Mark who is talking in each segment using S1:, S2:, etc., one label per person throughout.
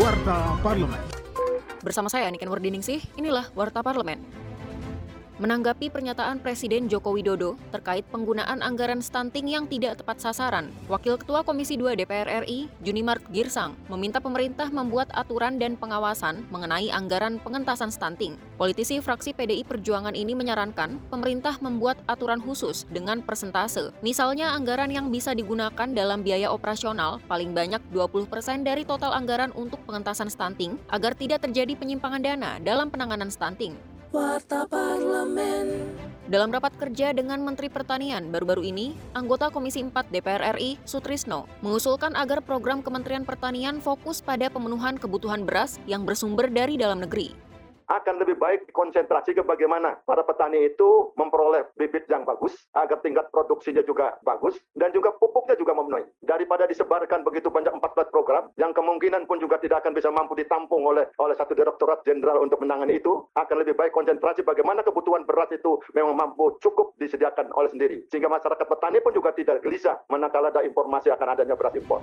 S1: Warta Parlemen.
S2: Bersama saya Niken Wardiningsih, inilah Warta Parlemen. Menanggapi pernyataan Presiden Joko Widodo terkait penggunaan anggaran stunting yang tidak tepat sasaran, Wakil Ketua Komisi 2 DPR RI, Junimart Girsang, meminta pemerintah membuat aturan dan pengawasan mengenai anggaran pengentasan stunting. Politisi fraksi PDI Perjuangan ini menyarankan pemerintah membuat aturan khusus dengan persentase. Misalnya anggaran yang bisa digunakan dalam biaya operasional paling banyak 20% dari total anggaran untuk pengentasan stunting agar tidak terjadi penyimpangan dana dalam penanganan stunting.
S3: Warta Parlemen.
S2: Dalam rapat kerja dengan Menteri Pertanian baru-baru ini, anggota Komisi 4 DPR RI, Sutrisno, mengusulkan agar program Kementerian Pertanian fokus pada pemenuhan kebutuhan beras yang bersumber dari dalam negeri
S4: akan lebih baik konsentrasi ke bagaimana para petani itu memperoleh bibit yang bagus agar tingkat produksinya juga bagus dan juga pupuknya juga memenuhi. Daripada disebarkan begitu banyak 14 program yang kemungkinan pun juga tidak akan bisa mampu ditampung oleh oleh satu direktorat jenderal untuk menangani itu, akan lebih baik konsentrasi bagaimana kebutuhan beras itu memang mampu cukup disediakan oleh sendiri. Sehingga masyarakat petani pun juga tidak gelisah manakala ada informasi akan adanya beras impor.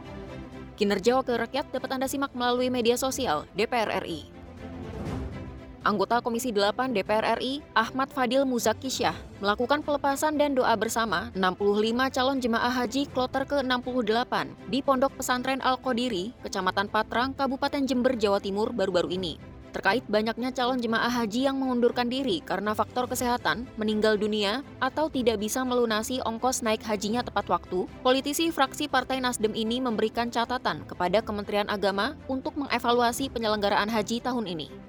S2: Kinerja Wakil Rakyat dapat Anda simak melalui media sosial DPR RI. Anggota Komisi 8 DPR RI, Ahmad Fadil Muzakisyah, melakukan pelepasan dan doa bersama 65 calon jemaah haji kloter ke-68 di Pondok Pesantren Al-Qodiri, Kecamatan Patrang, Kabupaten Jember, Jawa Timur baru-baru ini. Terkait banyaknya calon jemaah haji yang mengundurkan diri karena faktor kesehatan, meninggal dunia, atau tidak bisa melunasi ongkos naik hajinya tepat waktu, politisi fraksi Partai Nasdem ini memberikan catatan kepada Kementerian Agama untuk mengevaluasi penyelenggaraan haji tahun ini.